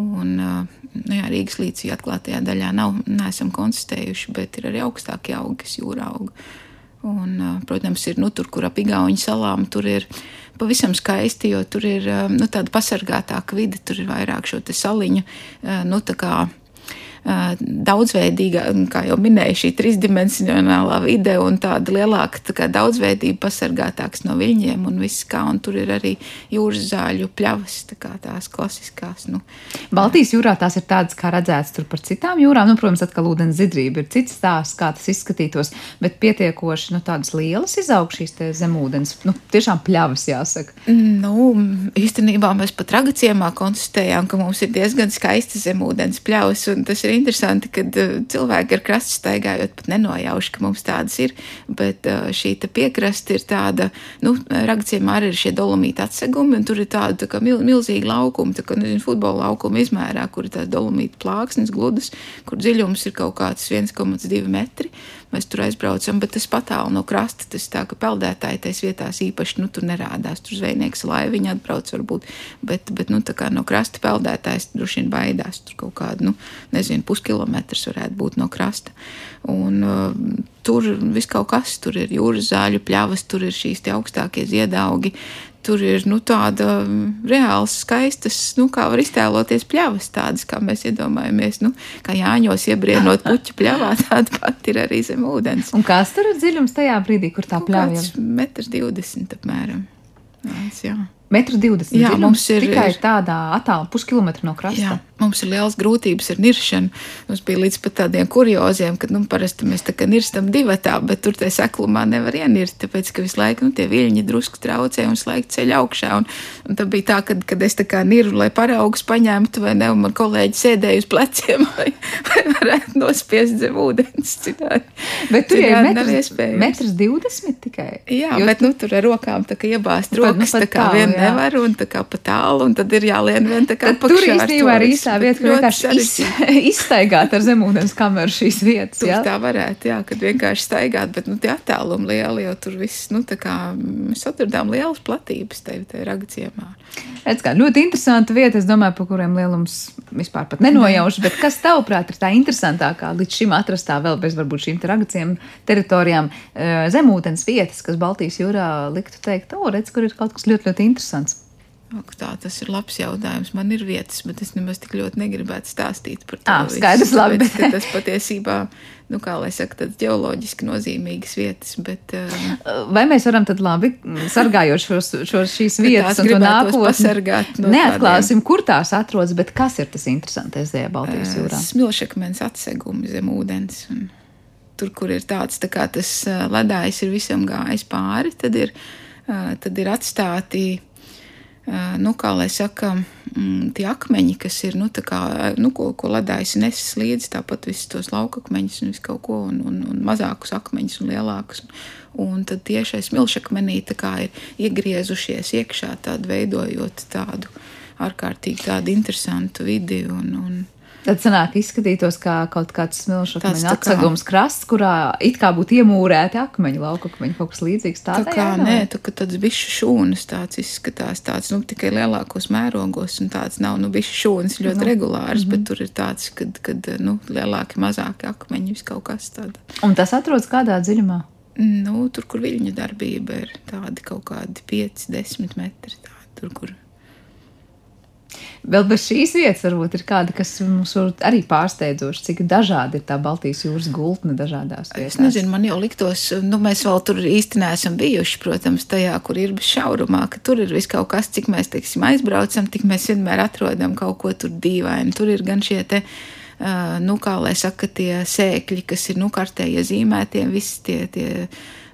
un nu jā, Rīgas līcī atklātajā daļā nav, neesam konstatējuši, bet ir arī augstākie augi, kas jūrā aug. Un, protams, ir nu, tur, kur ap Igaunijas salām, tur ir pavisam skaisti, jo tur ir nu, tāda pasargātāka vide, tur ir vairāk šo saliņu. Nu, daudzveidīga, kā jau minēju, šī trīsdimensionālā vide un tāda lielāka tā daudzveidība, pasargātāks no viļņiem un viss kā, un tur ir arī jūras zāļu pļavas, tā kā tās klasiskās. Nu. Baltijas jūrā tās ir tādas, kā redzēts tur par citām jūrām, nu, protams, atkal ūdens zidrība ir cits stāsts, kā tas izskatītos, bet pietiekoši, nu, tādas lielas izaug šīs zemūdens, nu, tiešām pļavas jāsaka. Nu, īstenībā mēs pat ragaciemā konstatējām, ka mums ir diezgan skaistas zemūdens pļavas, un tas ir interesanti, ka uh, cilvēki ar krastu staigājot pat nenojauš, ka mums tādas ir, bet uh, šī piekraste ir tāda, nu, ragciem arī ir šie dolomīti atsegumi, un tur ir tāda tā kā mil, milzīga laukuma, tā kā, nezinu, futbola laukuma izmērā, kur ir tās dolomīti plāksnes gludas, kur dziļums ir kaut kāds 1,2 metri mēs tur aizbraucam, bet tas patālu no krasta. Tas tā, ka peldētāji tais vietās īpaši nu, tur nerādās. Tur zvejnieks laiviņa atbrauc varbūt, bet, bet nu, no krasta peldētājs droši vien baidās. Tur kaut kādu, nu, nezinu, puskilometrs varētu būt no krasta. Un, uh, tur viss kaut kas, tur ir jūras zāļu pļavas, tur ir šīs augstākie ziedaugi, tur ir nu, tāda mm, reāls, skaistas, nu, kā var iztēloties pļavas, tādas, kā mēs iedomājamies, nu, kā Jāņos iebrienot puķu pļavā, tāda pat ir arī zem ūdens. Un kāds tur ir dziļums tajā brīdī, kur tā pļava ir? Metrs divdesmit apmēram. Tāds, jā. Metru 20. Jā, mums ir tikai tādā attālumā, puskilometra no krasta. Jā, mums ir liels grūtības ar niršanu. Mums bija līdz pat tādiem kurioziem, ka, nu, parasti mēs tā kā nirstam divatā, bet tur tajā seklumā nevar ienirt, tāpēc, ka visu laiku, nu, tie viļņi drusku traucē un slēgt ceļu augšā. Un, un tad bija tā, kad, kad es tā kā niru, lai paraugus paņemtu, vai ne, un man kolēģi sēdēja uz pleciem, vai, vai varētu nospiest zem ūdens citādi. Bet tur ir metrs, metrs 20 tikai. Jā, jo bet, nu, tur ar rokām tā kā iebāzt nu, rokas, nu, tā kā vien nevar, un tā kā pa tālu, un tad ir jālien vien tā kā pa Tur īstenībā ir īstā vieta, kur vienkārši iz, izstaigāt ar zemūdens kameru šīs vietas. Jā, tā varētu, jā, kad vienkārši staigāt, bet, nu, tie attālumi lieli, jo tur viss, nu, tā kā mēs atradām lielas platības tevi tajā ragaciemā. Redz, kā ļoti interesanta vieta, es domāju, par kuriem lielums vispār pat nenojaušu, bet kas tavuprāt ir tā interesantākā līdz šim atrastā vēl bez varbūt šīm ragaciem teritorijām eh, zemūdens vietas, kas Baltijas jūrā liktu teikt, o, redz, kur ir kaut kas ļoti, ļoti interesants. Ak, tā, tas ir labs jautājums. Man ir vietas, bet es nemaz tik ļoti negribētu stāstīt par to. Ah, skaidrs, visu, labi. Bet, tas patiesībā, nu, kā lai saka, tādas ģeoloģiski nozīmīgas vietas. Bet, uh, Vai mēs varam tad labi, sargājot šos, šos šīs vietas un to nākotni, no neatklāsim, tādiem. kur tās atrodas, bet kas ir tas interesantais tajā Baltijas jūrā? Uh, smilšakmens atsegumi zem ūdens. Un tur, kur ir tāds, tā kā tas ledājs ir visam gājis pāri, tad ir tad ir atstāti nu, kā lai saka, mm, tie akmeņi, kas ir, nu, kā, nu ko, ko ledājs nesis līdzi, tāpat visus tos laukakmeņus un visu kaut ko, un, un, un mazākus akmeņus un lielākus. Un tad tieši smilšakmenī tā kā ir iegriezušies iekšā, tādu veidojot tādu ārkārtīgi tādu interesantu vidi un, un Tad sanāk, izskatītos kā kaut kāds smilšu akmeņu atsegums kā... krasts, kurā it kā būtu iemūrēti akmeņi, lauka akmeņi, kaut kas līdzīgs. Tā kā nē, tu, ka tāds bišķi šūnas tāds izskatās, tāds, nu, tikai lielākos mērogos, un tāds nav, nu, bišķi šūnas ļoti. Nu. regulārs, mm -hmm. bet tur ir tāds, kad, kad, nu, lielāki, mazāki akmeņi, vis kaut kas tāds. Un tas atrodas kādā dziļumā? Nu, tur, kur viļņu darbība ir tādi kaut kādi 5, 10 metri, tādi, tur, kur Vēl bez šīs vietas varbūt ir kāda, kas mums arī pārsteidzoši, cik dažādi ir tā Baltijas jūras gultne dažādās vietās. Es nezinu, man jau liktos, nu mēs vēl tur īsti neesam bijuši, protams, tajā, kur ir bez šaurumā, ka tur ir viss kaut kas, cik mēs, teiksim, aizbraucam, tik mēs vienmēr atrodam kaut ko tur dīvaini. Tur ir gan šie te nu, kā lai saka, tie sēkļi, kas ir, nu, kartē iezīmētie, visi tie, tie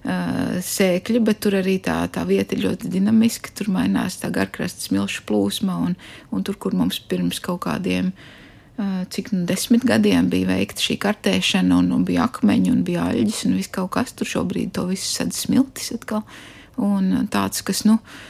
sēkļi, bet tur arī tā, tā vieta ir ļoti dinamiska. Tur mainās tā garkrasta smilšu plūsma, un, un tur, kur mums pirms kaut kādiem, cik nu desmit gadiem bija veikta šī kartēšana, un, un bija akmeņi, un bija aļģis, un viss kaut kas tur šobrīd to visu sadz smiltis atkal. Un tāds, kas, nu, uh,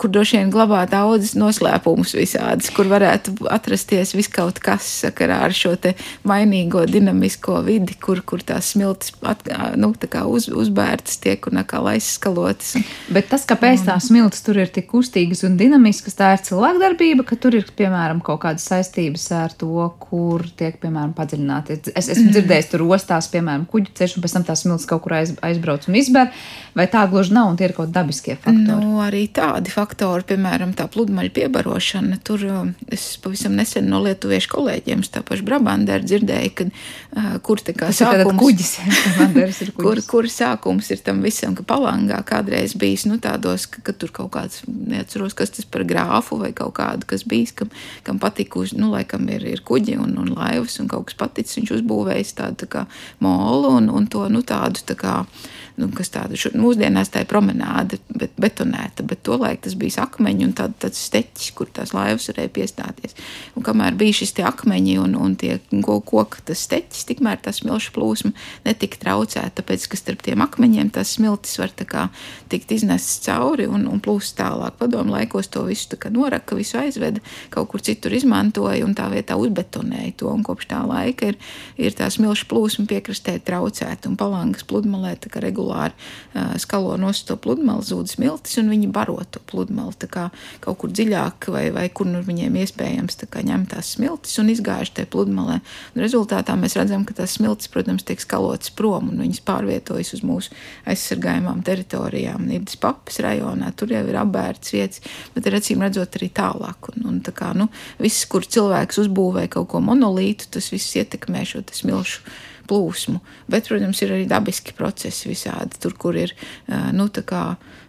kur droši vien glabā daudzas noslēpumus visādas, kur varētu atrasties viskaut kas sakarā ar šo te mainīgo dinamisko vidi, kur, kur tās smiltis at, nu, tā uz, uzbērtas tiek un atkal aizskalotas. Bet tas, kāpēc tās smiltis tur ir tik kustīgas un dinamiskas, tā ir cilvēkdarbība, ka tur ir, piemēram, kaut kādas saistības ar to, kur tiek, piemēram, padziļināti. Es esmu dzirdējis, tur ostās, piemēram, kuģu ceļš, un pēc tam tās smiltis kaut kur aiz, aizbrauc un izber, vai tā gluži nav, un tie ir kaut dabiskie faktori. Nu, arī tā tādi faktori, piemēram, tā pludmaļa piebarošana. Tur um, es pavisam nesen no lietuviešu kolēģiem, tā paša Brabandera dzirdēju, ka uh, kur tā kā sākums, kuģis, ir kuģis. kur, kur sākums ir tam visam, ka palangā kādreiz bijis, nu tādos, ka, ka tur kaut kāds, neatceros, kas tas par grāfu vai kaut kādu, kas bijis, kam, kam patika uz, nu, laikam ir, ir kuģi un, un laivas un kaut kas paticis, viņš uzbūvējis tādu tā kā molu un, un to, nu tādu tā kā, nu, kas tāda, mūsdienās tā ir promenāde, bet betonēta, bet to laiku tas bija akmeņi un tād, tāds steķis, kur tās laivas varēja piestāties. Un kamēr bija šis te akmeņi un, un tie koka tas steķis, tikmēr tā smilšu plūsma netika traucēta, tāpēc, ka starp tiem akmeņiem tās smiltis var tā kā tikt iznests cauri un, un plūst tālāk. Padomu laikos to visu tā kā noraka, visu aizveda, kaut kur citur izmantoja un tā vietā uzbetonēja to, un kopš tā laika ir, ir tā smilšu plūsma piekrastē traucēta un palangas pludmalē tā kā regulāri skalo nost to pludmali, zūd smiltis un viņi baro to pludmali kaut kur dziļāk, vai, vai kur nu viņiem iespējams kā, ņemt tās smiltis un izgājuši tajā pludmalē. Un rezultātā mēs redzam, ka tās smiltis, protams, tiek skalotas prom un viņas pārvietojas uz mūsu aizsargājumām teritorijām. Nīdas papas rajonā tur jau ir apbērts vietas, bet ir acīm redzot arī tālāk. Un, un tā kā, nu, viss, kur cilvēks uzbūvē kaut ko monolītu, tas viss ietekmē šo smilšu plūsmu. Bet, protams, ir arī dabiski procesi visādi. Tur, kur ir, nu, tā kā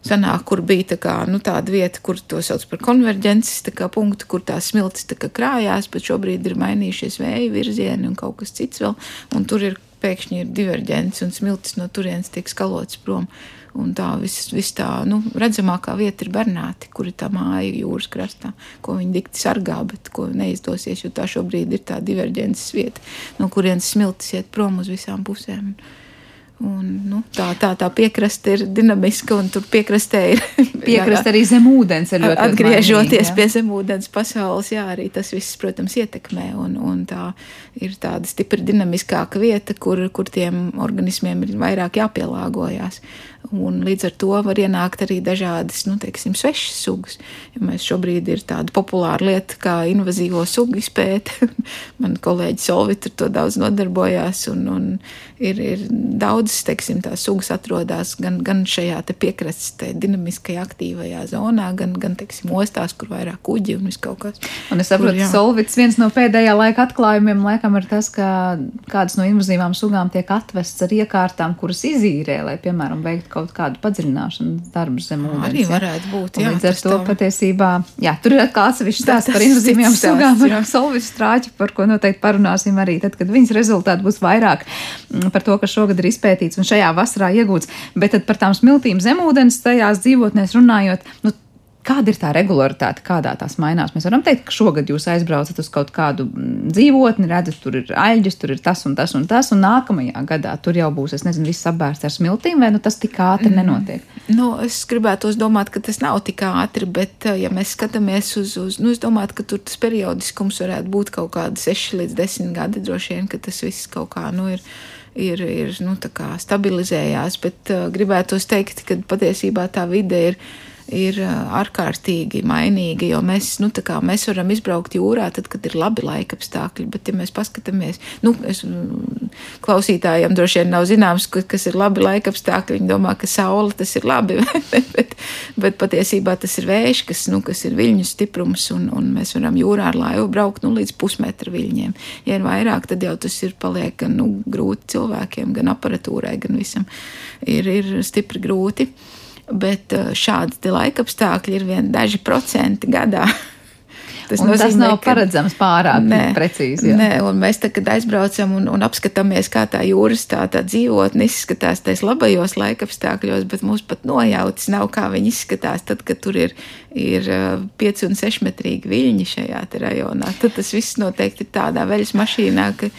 sanāk, kur bija tā kā, nu, tāda vieta, kur to sauc par konverģences kā, punktu, kur tās smiltis tā kā krājās, bet šobrīd ir mainījušies vēja virzieni un kaut kas cits vēl, un tur ir pēkšņi ir diverģents un smiltis no turienes tiek skalots prom. Un tā viss vis tā nu, redzamākā vieta ir Bernāti, kur ir tā māja jūras krastā, ko viņi dikti sargā, bet ko neizdosies, jo tā šobrīd ir tā diverģences vieta, no kurienes smiltis iet prom uz visām pusēm. Un, nu, tā, tā, tā piekraste ir dinamiska, un tur piekrastē ir. Piekraste arī zem ūdens ir ļoti Atgriežoties mainīgi, pie zemūdens pasaules, jā, arī tas viss, protams, ietekmē. Un, un tā ir tāda stipri dinamiskāka vieta, kur, kur tiem organismiem ir vairāk jāpielāgojas. Un līdz ar to var ienākt arī dažādas, nu, teiksim, svešas sugas. Ja mēs šobrīd ir tāda populāra lieta kā invazīvo sugu izpēte. Man kolēģi Solvit ar to daudz nodarbojās, un, un ir, ir daudzas, teiksim, tās sugas atrodas gan, gan šajā te piekrastes, te dinamiskajā, aktīvajā zonā, gan, gan, teiksim, ostās, kur vairāk kuģi un viss kaut kas. Un es saprotu, ka Solvits viens no pēdējā laika atklājumiem laikam ir tas, ka kādas no invazīvām sugām tiek atvests ar iekārtām, kuras izīrē, lai, piemēram, veiktu kaut kādu padziļināšanas darbu zem ūdens. Arī varētu būt. Jā, līdz ar to tā... patiesībā, jā, tur ir atkal atsevišķi stāsts par invazīvajām sugām ar solvis strāķi, par ko noteikti parunāsim arī tad, kad viņas rezultāti būs vairāk par to, kas šogad ir izpētīts un šajā vasarā iegūts, bet tad par tām smiltīm zemūdens tajās dzīvotnēs runājot, nu, Kāda ir tā regularitāte, kādā tās mainās? Mēs varam teikt, ka šogad jūs aizbraucat uz kaut kādu mm, dzīvotni, redzat, tur ir aļģis, tur ir tas un tas un tas, un nākamajā gadā tur jau būs, es nezinu, viss apbērts ar smiltīm, vai nu tas tik ātri mm. nenotiek? Nu, es gribētu domāt, ka tas nav tik ātri, bet, eh, ja mēs skatāmies uz, uz nu, es domāju, ka tur tas periodiskums varētu būt kaut kādi 6 līdz 10 gadi droši vien, ka tas viss kaut kā, nu, ir ir, ir nu, stabilizējās, bet uh, gribētu teikt, ka patiesībā tā vide ir ir ārkārtīgi mainīga, jo mēs, nu, kā, mēs varam izbraukt jūrā, tad, kad ir labi laika apstākļi. Bet, ja mēs paskatāmies, nu, es, klausītājiem droši vien nav zināms, kas ir labi laika apstākļi. Viņi domā, ka saule tas ir labi, bet, bet patiesībā tas ir vējš, kas, nu, kas ir viļņu stiprums, un, un mēs varam jūrā ar laivu braukt nu, līdz pusmetra viļņiem. Ja ir vairāk, tad jau tas ir paliek gan nu, grūti cilvēkiem, gan aparatūrai, gan visam ir, ir stipri grūti bet uh, šādi laikapstākļi ir vien daži procenti gadā. Tas, nozīmē, tas nav ka, paredzams pārāk nē, precīzi. Jā. Nē, un mēs tagad aizbraucam un, un apskatāmies, kā tā jūras tā, tā dzīvotne izskatās tais labajos laikapstākļos, bet mums pat nojautas nav, kā viņi izskatās tad, kad tur ir, ir 5 uh, un 6 metrīgi viļņi šajā rajonā. Tad tas viss noteikti ir tādā veļas mašīnā, ka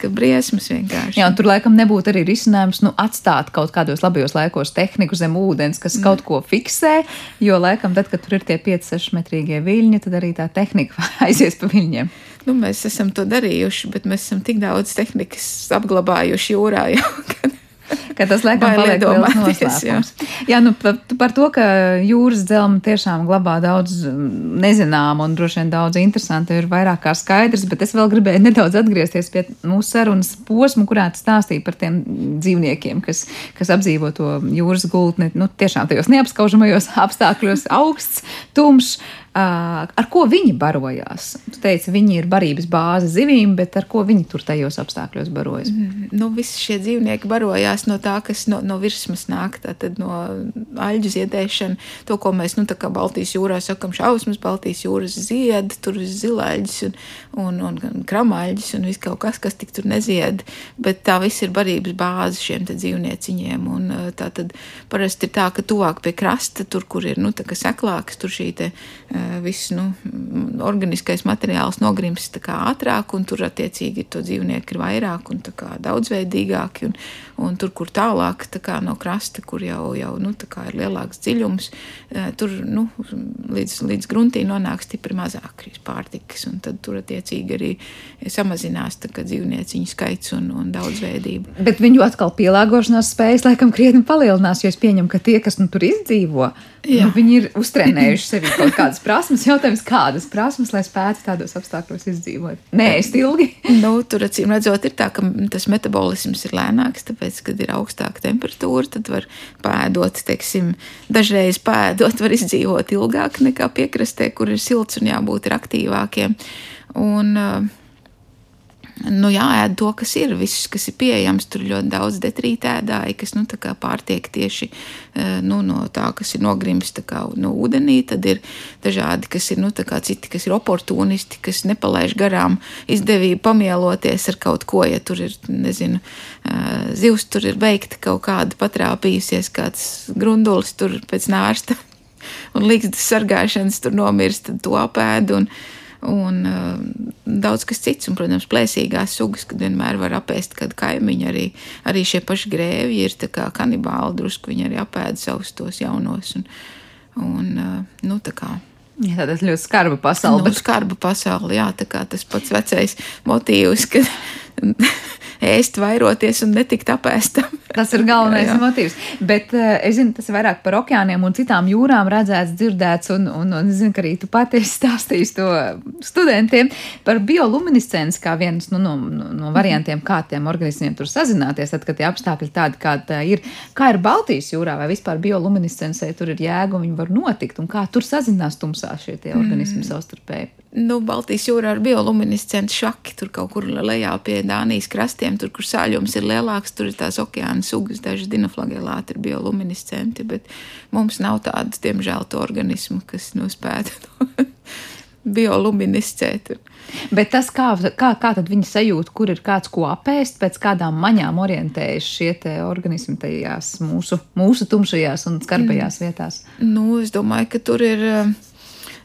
ka briesmas vienkārši. Jā, tur laikam nebūtu arī risinājums nu, atstāt kaut kādos labajos laikos tehniku zem ūdens, kas mm. kaut ko fiksē, jo laikam tad, kad tur ir tie 5-6 metrīgie viļņi, tad arī tā tehnika aizies pa viļņiem. Nu, mēs esam to darījuši, bet mēs esam tik daudz tehnikas apglabājuši jūrā jau, ka ka tas laikam paliek liels noslēpums. Jā. jā, nu par, par to, ka jūras dzelma tiešām glabā daudz mm, nezināmu un droši vien daudz interesantu ir vairāk kā skaidrs, bet es vēl gribēju nedaudz atgriezties pie mūsu sarunas posmu, kurā tu stāstīji par tiem dzīvniekiem, kas, kas apdzīvo to jūras gultni, nu tiešām tajos neapskaužamajos apstākļos augsts, tumšs. Ar ko viņi barojās? Tu teici, viņi ir barības bāze zivīm, bet ar ko viņi tur tajos apstākļos barojas? Mm, nu, visi šie dzīvnieki barojās no tā, kas no, no virsmas nāk, tātad no aļģu ziedēšana, to, ko mēs, nu, Baltijas jūrā sakam, šausmas, Baltijas jūras zied, tur zilāļģis un, un, un, un kramāļģis un viss kaut kas, kas tik tur nezied, bet tā viss ir barības bāze šiem dzīvnieciņiem, un tā tad parasti ir tā, ka tuvāk pie krasta, tur, kur ir, nu, seklāks, tur šī te Eh, viss nu, organiskais materiāls nogrimst ātrāk, un tur attiecīgi to dzīvnieku ir vairāk un daudzveidīgāki. Un, un tur, kur tālāk tā no krasta, kur jau, jau nu, ir lielāks dziļums, eh, tur nu, līdz, līdz gruntī nonāk stipri mazāk pārtikas. Tad tur attiecīgi arī samazinās dzīvnieciņu skaits un, un daudzveidība. Bet viņu atkal pielāgošanās spējas laikam krietni palielinās, jo es pieņemu, ka tie, kas nu, tur izdzīvo, Jā. Nu, viņi ir uztrenējuši sevi kaut kādas prasmes. Jautājums, kādas prasmes, lai spētu tādos apstākļos izdzīvot? Nē, es ilgi. nu, tur acīm redzot, ir tā, ka tas metabolisms ir lēnāks, tāpēc, kad ir augstāka temperatūra, tad var pēdot, teiksim, dažreiz pēdot, var izdzīvot ilgāk nekā piekrastē, kur ir silts un jābūt aktīvākiem. Un, uh, nu, jāēd to, kas ir, viss, kas ir pieejams. Tur ļoti daudz detrītēdāji, kas nu, pārtiek tieši eh, nu, no tā, kas ir nogrimis kā, no ūdenī. Tad ir dažādi, kas ir nu, citi, kas ir oportunisti, kas nepalaiž garām izdevību pamieloties ar kaut ko, ja tur ir, nezinu, eh, zivs tur ir veikta kaut kāda patrāpījusies, kāds grundulis tur pēc nārsta un līgstas sargāšanas tur nomirst, tad to apēdu. Un, un uh, daudz kas cits. Un, protams, plēsīgās sugas, kad vienmēr var apēst kādu kaimiņu. Arī, arī šie paši grēvi ir kanibāli, drusku viņi arī apēda savus tos jaunos. Un, un, uh, nu, tā kā, Jā, tā ir ļoti skarba pasaule. Nu, bet... Skarba pasaule, jā, tā kā tas pats vecais motīvs, ka ēst, vairoties un netikt apēstam. Tas ir galvenais jā. motīvs. Bet uh, es zinu, tas ir vairāk par okeāniem un citām jūrām redzēts, dzirdēts, un, un, un es zinu, ka arī tu pati esi stāstījis to studentiem par bioluminescenci kā viens nu, no, no, no variantiem, kā tiem organismiem tur sazināties, tad, kad tie apstākļi tādi, kādi ir. Kā ir Baltijas jūrā, vai vispār bioluminescencei tur ir jēga un viņi var notikt, un kā tur sazinās tumsā šie organismi mm. savstarpēji? Nu, Baltijas jūrā ir bioluminescenti šaki, tur kaut kur lejā pie Dānijas krastiem, tur, kur sāļums ir lielāks, tur ir tās okeāna sugas, daži dinoflagelāti ir bioluminescenti, bet mums nav tādas, diemžēl, to organismu, kas nu spētu bioluminiscēt. Bet tas, kā, kā, kā tad viņi sajūt, kur ir kāds ko apēst, pēc kādām maņām orientējas šie organismi tajās mūsu, mūsu tumšajās un skarbajās vietās? Nu, es domāju, ka tur ir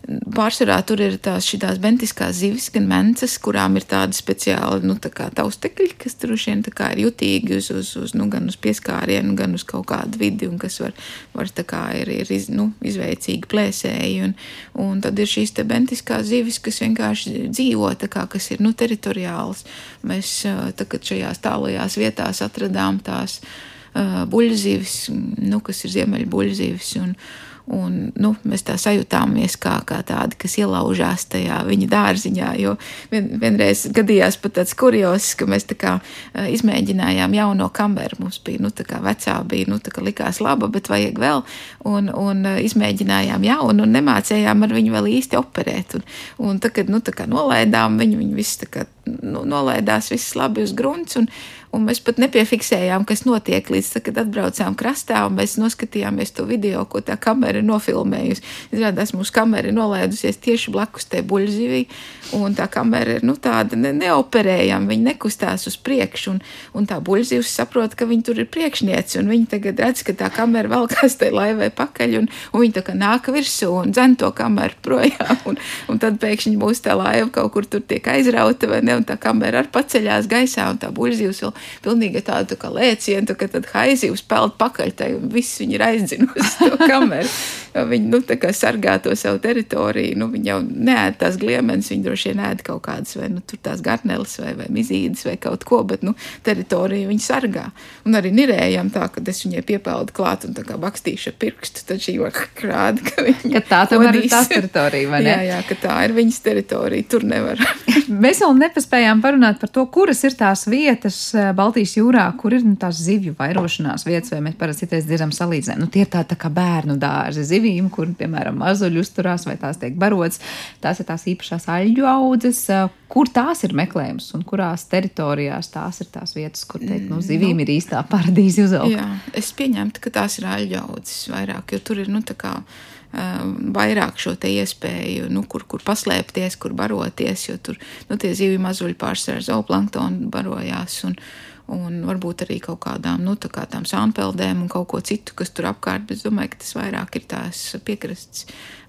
Pārsvarā tur ir tās šīs bentiskās zivis, gan mences, kurām ir tādi speciāli nu, tā taustekļi, kas tur vien ir jutīgi uz, uz, uz, nu, gan uz pieskārienu, gan uz kaut kādu vidi, un kas var, var kā, ir, ir iz, nu, izveicīgi plēsēji. Un, un tad ir šīs bentiskās zivis, kas vienkārši dzīvo, kā, kas ir nu, teritoriāls. Mēs tagad šajās tālajās vietās atradām tās buļļzīves, nu, kas ir ziemeļbuļļzīves. Un, nu, mēs tā sajūtāmies kā, kā tādi, kas ielaužās tajā viņa dārziņā. Jo vien, vienreiz gadījās pat tāds kurjos, ka mēs kā, izmēģinājām jauno kameru. Mums bija nu, vecā, bija nu, likās laba, bet vajag vēl. Un, un izmēģinājām jaunu un nemācējām ar viņu vēl īsti operēt. Un, un tad, kad nu, nolaidām viņu, viņi viss kā, nu, nolaidās viss labi uz grunts. Un, Un mēs pat nepiefiksējām, kas notiek līdz tam, kad atbraucām krastā un mēs noskatījāmies to video, ko tā kamera nofilmējusi. Izrādās, mūsu kamera ir nolaidusies tieši blakus tai buļzivī, un tā kamera ir nu, tāda ne, neoperējama, viņa nekustās uz priekšu, un, un tā buļzivs saprot, ka viņa tur ir priekšniece, un viņa tagad redz, ka tā kamera valkās tai laivai pakaļ, un, un viņa tā kā nāk virsū un dzen to kameru projām, un, un tad pēkšņi mūsu tā laiva kaut kur tur tiek aizrauta, vai ne, un tā kamera arī paceļās gaisā, un tā buļzivs vēl pilnīgi tādu tā kā lēcienu, ka tad haizivs peld pakaļ, tai un viss viņi ir aizdzinusi to kameru. viņi, nu, tā kā sargā to savu teritoriju, nu, viņi jau neēd tās gliemenes, viņi droši vien ēd kaut kādas, vai, nu, tur tās garneles vai, vai mizīdes vai kaut ko, bet, nu, teritoriju viņi sargā. Un arī nirējām tā, ka es viņai piepeldu klāt un tā kā bakstīšu ar pirkstu, tad šī var krāda, ka viņa. Ka tā tomēr ir tās teritorija, vai ne? Jā, jā, ka tā ir viņas teritorija, tur nevar. Mēs vēl nepaspējām parunāt par to, kuras ir tās vietas Baltijas jūrā, kur ir nu, tās zivju vairošanās vietas, vai mēs parasti citreiz dzirdam salīdzināt. Nu, tie ir tā, tā kā bērnu dārzi zivīm, kur, piemēram, mazuļi uzturās vai tās tiek barots. Tās ir tās īpašās aļģu audzes, kur tās ir meklējums un kurās teritorijās tās ir tās vietas, kur teikt, nu, zivīm nu, ir īstā paradīze uzaugt. Jā, es pieņemtu, ka tās ir aļģu audzes vairāk, jo tur ir, nu, tā kā vairāk šo iespēju, nu, kur, kur paslēpties, kur baroties, jo tur nu, tie zivju mazuļi pārsvarā zooplanktonu barojās. Un, un varbūt arī kaut kādām nu, tā kā sānpeldēm un kaut ko citu, kas tur apkārt. Bet es domāju, ka tas vairāk ir tās piekrastes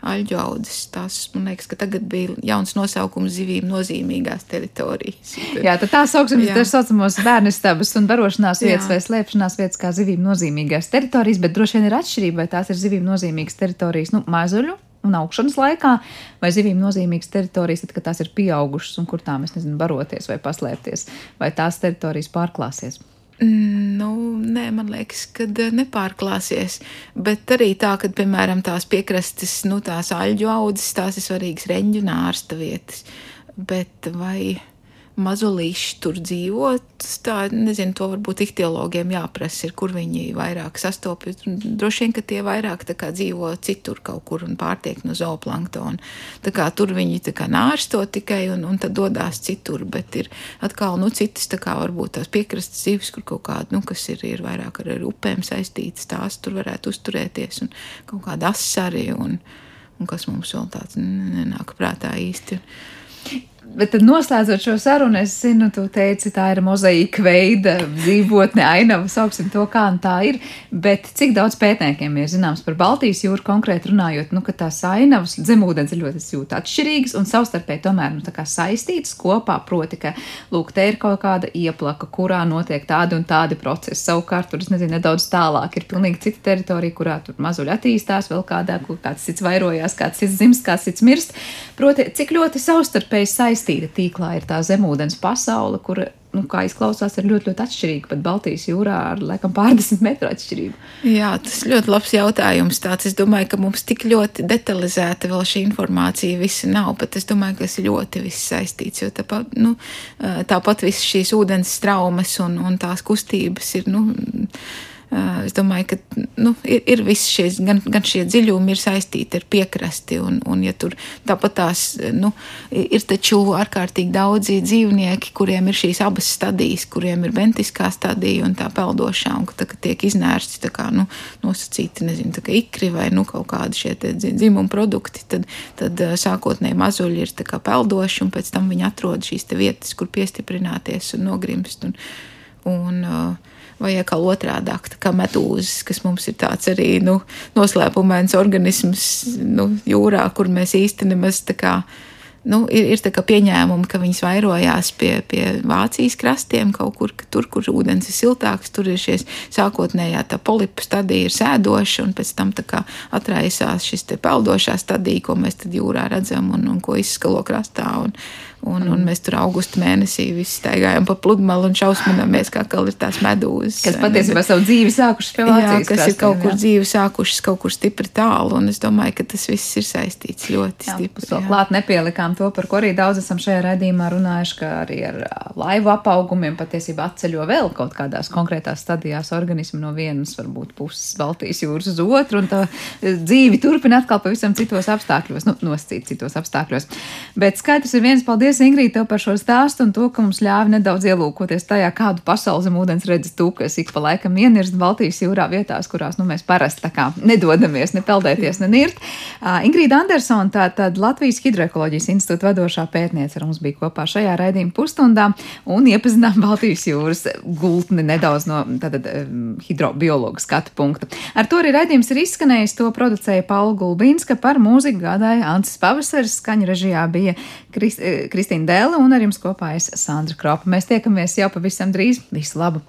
aļģu audzes. Tās, man liekas, ka tagad bija jauns nosaukums zivīm nozīmīgās teritorijas. Jā, tad tā sauksim tā saucamos bērnistabas un barošanās vietas Jā. vai slēpšanās vietas kā zivīm nozīmīgās teritorijas, bet droši vien ir atšķirība, vai tās ir zivīm nozīmīgas teritorijas, nu, mazuļu un augšanas laikā, vai zivīm nozīmīgas teritorijas, tad, kad tās ir pieaugušas un kur tām, es nezinu, baroties vai paslēpties, vai tās teritorijas pārklāsies. Mm, nu, nē, man liekas, ka eh, nepārklāsies. Bet arī tā, ka, piemēram, tās piekrastes, nu, tās aļģu audzes, tās ir svarīgas un ārsta vietas. Bet vai mazulīši tur dzīvot. Tā, nezinu, to varbūt ihtiologiem jāprasa, ir, kur viņi vairāk sastopjas. Droši vien, ka tie vairāk kā, dzīvo citur kaut kur un pārtiek no zooplanktona. Tā kā tur viņi tā kā nārsto tikai un, un tad dodās citur, bet ir atkal, nu, citas tā kā varbūt tās piekrastes zivis, kur kaut kāda, nu, kas ir, ir vairāk ar, ar upēm saistītas, tās tur varētu uzturēties un kaut kāda asari un, un kas mums vēl tāds nenāk prātā īsti. Bet tad noslēdzot šo sarunu, es zinu, tu teici, tā ir mozaīka veida dzīvotne, ainava, sauksim to, kā tā ir. Bet cik daudz pētniekiem ir zināms par Baltijas jūru konkrēti runājot, nu, ka tās ainavas zemūdens ir ļoti jūtas atšķirīgas un savstarpēji tomēr nu, saistītas kopā. Proti, ka, lūk, te ir kaut kāda ieplaka, kurā notiek tādi un tādi procesi. Savukārt, tur, es nezinu, nedaudz tālāk ir pilnīgi cita teritorija, kurā tur mazuļi attīstās, vēl kādā, kur kāds cits vairojās, kāds cits dzimst, kāds cits mirst. Proti, cik ļoti savstarpēji saistītas saistīta tīklā ir tā zemūdens pasaule, kur, nu, kā izklausās, ir ļoti, ļoti atšķirīga. Pat Baltijas jūrā ar laikam pārdesmit metru atšķirību. Jā, tas ir ļoti labs jautājums. Tāds. Es domāju, ka mums tik ļoti detalizēta vēl šī informācija visa nav, bet es domāju, ka tas ir ļoti viss saistīts. Jo tāpat, nu, tāpat visas šīs ūdens traumas un, un tās kustības ir. Nu, Es domāju, ka nu, ir, ir visi šie, gan, gan šie dziļumi ir saistīti ar piekrasti, un, un ja tur tāpat tās, nu, ir taču ārkārtīgi daudzi dzīvnieki, kuriem ir šīs abas stadijas, kuriem ir ventiskā stadija un tā peldošā, un tā, ka tiek iznērsti tā kā, nu, nosacīti, nezinu, tā kā ikri vai, nu, kaut kādi šie dzimuma produkti, tad, tad sākotnēji mazuļi ir tā kā peldoši, un pēc tam viņi atrod šīs vietas, kur piestiprināties un nogrimst. Un, un, uh, vai atkal otrādi - kā medūzas, kas mums ir tāds arī nu, noslēpumains organisms nu, jūrā, kur mēs īsti nemaz tā kā. Nu, ir ir pieņēmumi, ka viņas vairojās pie, pie Vācijas krastiem, kaut kur tur, kur ūdens ir siltāks. Tur ir šīs sākotnējā tā polipa stadija, ir sēdoša, un pēc tam atraisās šis peldošā stadija, ko mēs tad jūrā redzam un, un ko izskalo krastā. Un, Un, un mēs tur augusta mēnesī visi staigājām pa pludmali un šausminamies, kā kal ir tās medūzas. Kas patiesībā savu dzīvi sākušas pie Vācijas. Jā, kas krastiem, ir kaut kur jā. dzīvi sākušas kaut kur stipri tālu, un es domāju, ka tas viss ir saistīts ļoti jā, stipri. Jā. Klāt nepielikām to, par ko arī daudz esam šajā redzījumā runājuši, ka arī ar laivu apaugumiem patiesībā atceļo vēl kaut kādās konkrētās stadijās organismu no vienas, varbūt puses Baltijas jūras uz otru, un tā dzīvi turpina atkal pavisam citos apstākļos, nu, nosacīt citos apstākļos. Bet skaidrs ir viens, paldies! Paldies, Ingrīda, tev par šo stāstu un to, ka mums ļāva nedaudz ielūkoties tajā, kādu pasaules zem ūdens redzi tu, kas ik pa laikam ienirst Baltijas jūrā vietās, kurās nu, mēs parasti tā kā nedodamies, ne peldēties, ne nirt. Uh, Ingrīda Andersona, tā tad Latvijas Hidroekoloģijas institūta vadošā pētniece ar mums bija kopā šajā raidījuma pusstundā un iepazinām Baltijas jūras gultni nedaudz no tātad um, hidrobiologa skatu punkta. Ar to arī raidījums ir izskanējis, to producēja Paula Gulbīnska par mūziku gādāja Ancis Pavasaris, skaņa režijā bija Krist, Kristīna Dēla un ar jums kopā es Sandra Kropa. Mēs tiekamies jau pavisam drīz. Visu labu!